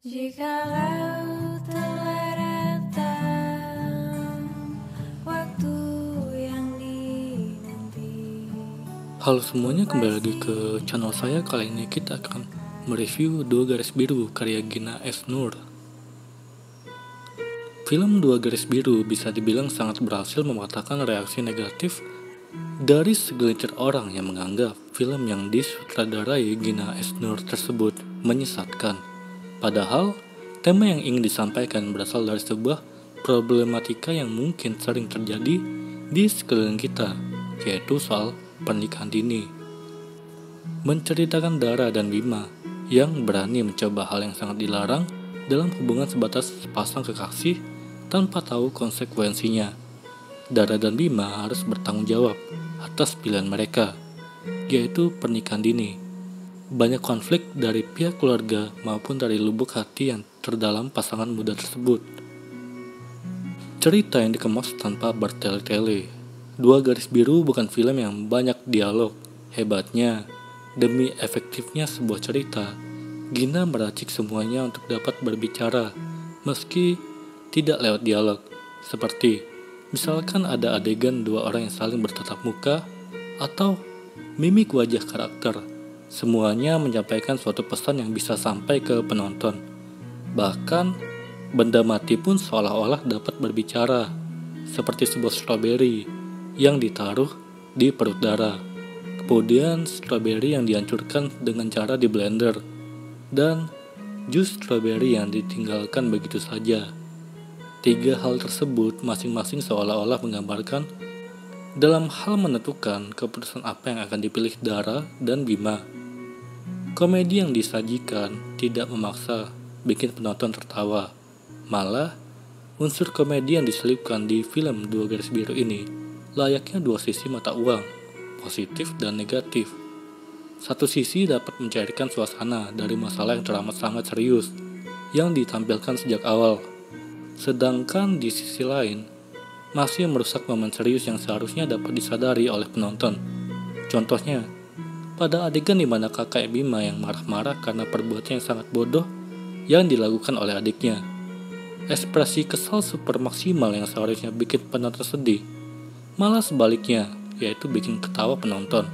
Halo semuanya, kembali lagi ke channel saya. Kali ini kita akan mereview Dua Garis Biru karya Gina S. Nur. Film Dua Garis Biru bisa dibilang sangat berhasil mematahkan reaksi negatif dari segelintir orang yang menganggap film yang disutradarai Gina S. Nur tersebut menyesatkan. Padahal, tema yang ingin disampaikan berasal dari sebuah problematika yang mungkin sering terjadi di sekeliling kita, yaitu soal pernikahan dini. Menceritakan Dara dan Bima yang berani mencoba hal yang sangat dilarang dalam hubungan sebatas sepasang kekasih tanpa tahu konsekuensinya. Dara dan Bima harus bertanggung jawab atas pilihan mereka, yaitu pernikahan dini. Banyak konflik dari pihak keluarga maupun dari lubuk hati yang terdalam pasangan muda tersebut. Cerita yang dikemas tanpa bertele-tele. Dua Garis Biru bukan film yang banyak dialog. Hebatnya, demi efektifnya sebuah cerita, Gina meracik semuanya untuk dapat berbicara, meski tidak lewat dialog. Seperti, misalkan ada adegan dua orang yang saling bertatap muka, atau mimik wajah karakter Semuanya menyampaikan suatu pesan yang bisa sampai ke penonton. Bahkan, benda mati pun seolah-olah dapat berbicara, seperti sebuah stroberi yang ditaruh di perut darah. Kemudian, stroberi yang dihancurkan dengan cara di blender, dan jus stroberi yang ditinggalkan begitu saja. Tiga hal tersebut masing-masing seolah-olah menggambarkan dalam hal menentukan keputusan apa yang akan dipilih Dara dan Bima. Komedi yang disajikan tidak memaksa bikin penonton tertawa. Malah, unsur komedi yang diselipkan di film Dua Garis Biru ini layaknya dua sisi mata uang, positif dan negatif. Satu sisi dapat mencairkan suasana dari masalah yang teramat sangat serius yang ditampilkan sejak awal. Sedangkan di sisi lain, masih merusak momen serius yang seharusnya dapat disadari oleh penonton. Contohnya, pada adegan di mana kakak Bima yang marah-marah karena perbuatan yang sangat bodoh yang dilakukan oleh adiknya. Ekspresi kesal super maksimal yang seharusnya bikin penonton sedih, malah sebaliknya, yaitu bikin ketawa penonton.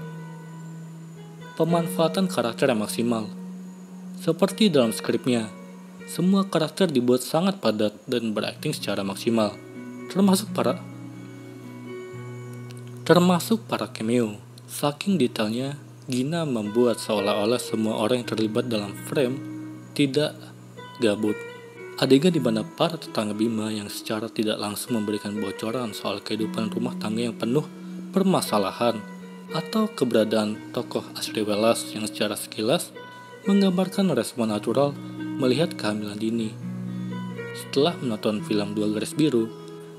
Pemanfaatan karakter yang maksimal. Seperti dalam skripnya, semua karakter dibuat sangat padat dan berakting secara maksimal, termasuk para termasuk para cameo. Saking detailnya, Gina membuat seolah-olah semua orang yang terlibat dalam frame tidak gabut. Adegan di mana para tetangga Bima yang secara tidak langsung memberikan bocoran soal kehidupan rumah tangga yang penuh permasalahan atau keberadaan tokoh Asri Welas yang secara sekilas menggambarkan respon natural melihat kehamilan dini. Setelah menonton film Dua Garis Biru,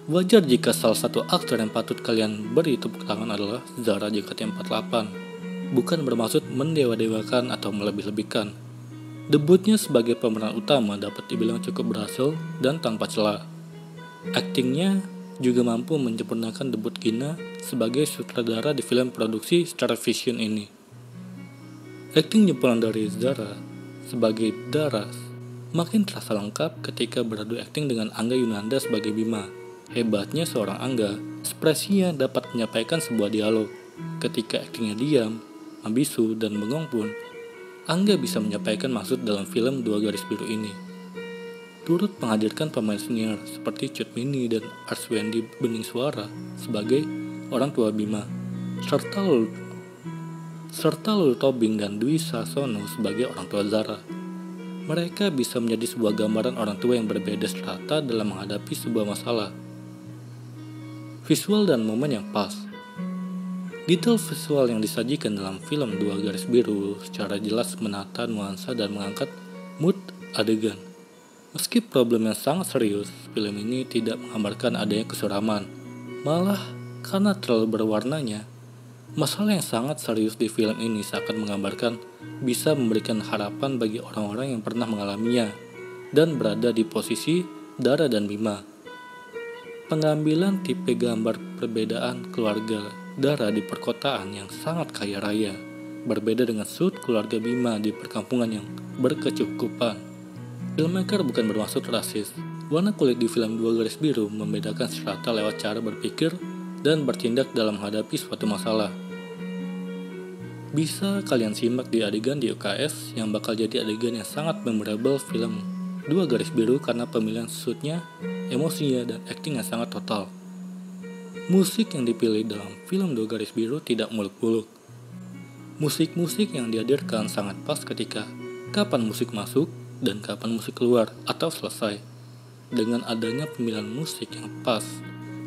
wajar jika salah satu aktor yang patut kalian beri tepuk tangan adalah Zara JKT48 bukan bermaksud mendewa-dewakan atau melebih-lebihkan. Debutnya sebagai pemeran utama dapat dibilang cukup berhasil dan tanpa celah. Aktingnya juga mampu menyempurnakan debut Gina sebagai sutradara di film produksi Star Vision ini. Akting nyempuran dari Zara sebagai Daras makin terasa lengkap ketika beradu akting dengan Angga Yunanda sebagai Bima. Hebatnya seorang Angga, ekspresinya dapat menyampaikan sebuah dialog. Ketika aktingnya diam, ambisu, dan bengong pun, Angga bisa menyampaikan maksud dalam film Dua Garis Biru ini. Turut menghadirkan pemain senior seperti Cut Mini dan Arswendi Bening Suara sebagai orang tua Bima, serta Lul, serta Lul Tobing dan Dwi Sasono sebagai orang tua Zara. Mereka bisa menjadi sebuah gambaran orang tua yang berbeda strata dalam menghadapi sebuah masalah. Visual dan momen yang pas, Detail visual yang disajikan dalam film Dua Garis Biru secara jelas menata nuansa dan mengangkat mood adegan. Meski problemnya sangat serius, film ini tidak menggambarkan adanya kesuraman. Malah, karena terlalu berwarnanya, masalah yang sangat serius di film ini seakan menggambarkan bisa memberikan harapan bagi orang-orang yang pernah mengalaminya dan berada di posisi Dara dan Bima. Pengambilan tipe gambar perbedaan keluarga Dara di perkotaan yang sangat kaya raya, berbeda dengan Sud keluarga Bima di perkampungan yang berkecukupan. Filmmaker bukan bermaksud rasis. Warna kulit di film Dua Garis Biru membedakan strata lewat cara berpikir dan bertindak dalam menghadapi suatu masalah. Bisa kalian simak di adegan di UKS yang bakal jadi adegan yang sangat memorable film Dua Garis Biru karena pemilihan suitnya, emosinya, dan acting yang sangat total. Musik yang dipilih dalam film Dua Garis Biru tidak muluk-muluk. Musik-musik yang dihadirkan sangat pas ketika kapan musik masuk dan kapan musik keluar atau selesai. Dengan adanya pemilihan musik yang pas,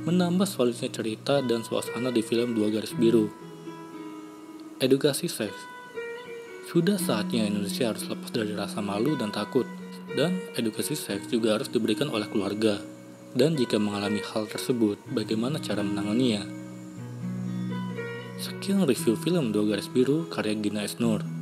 menambah solidnya cerita dan suasana di film Dua Garis Biru. Edukasi seks Sudah saatnya Indonesia harus lepas dari rasa malu dan takut, dan edukasi seks juga harus diberikan oleh keluarga. Dan jika mengalami hal tersebut, bagaimana cara menanganinya? Sekian review film Dua Garis Biru karya Gina Esnur.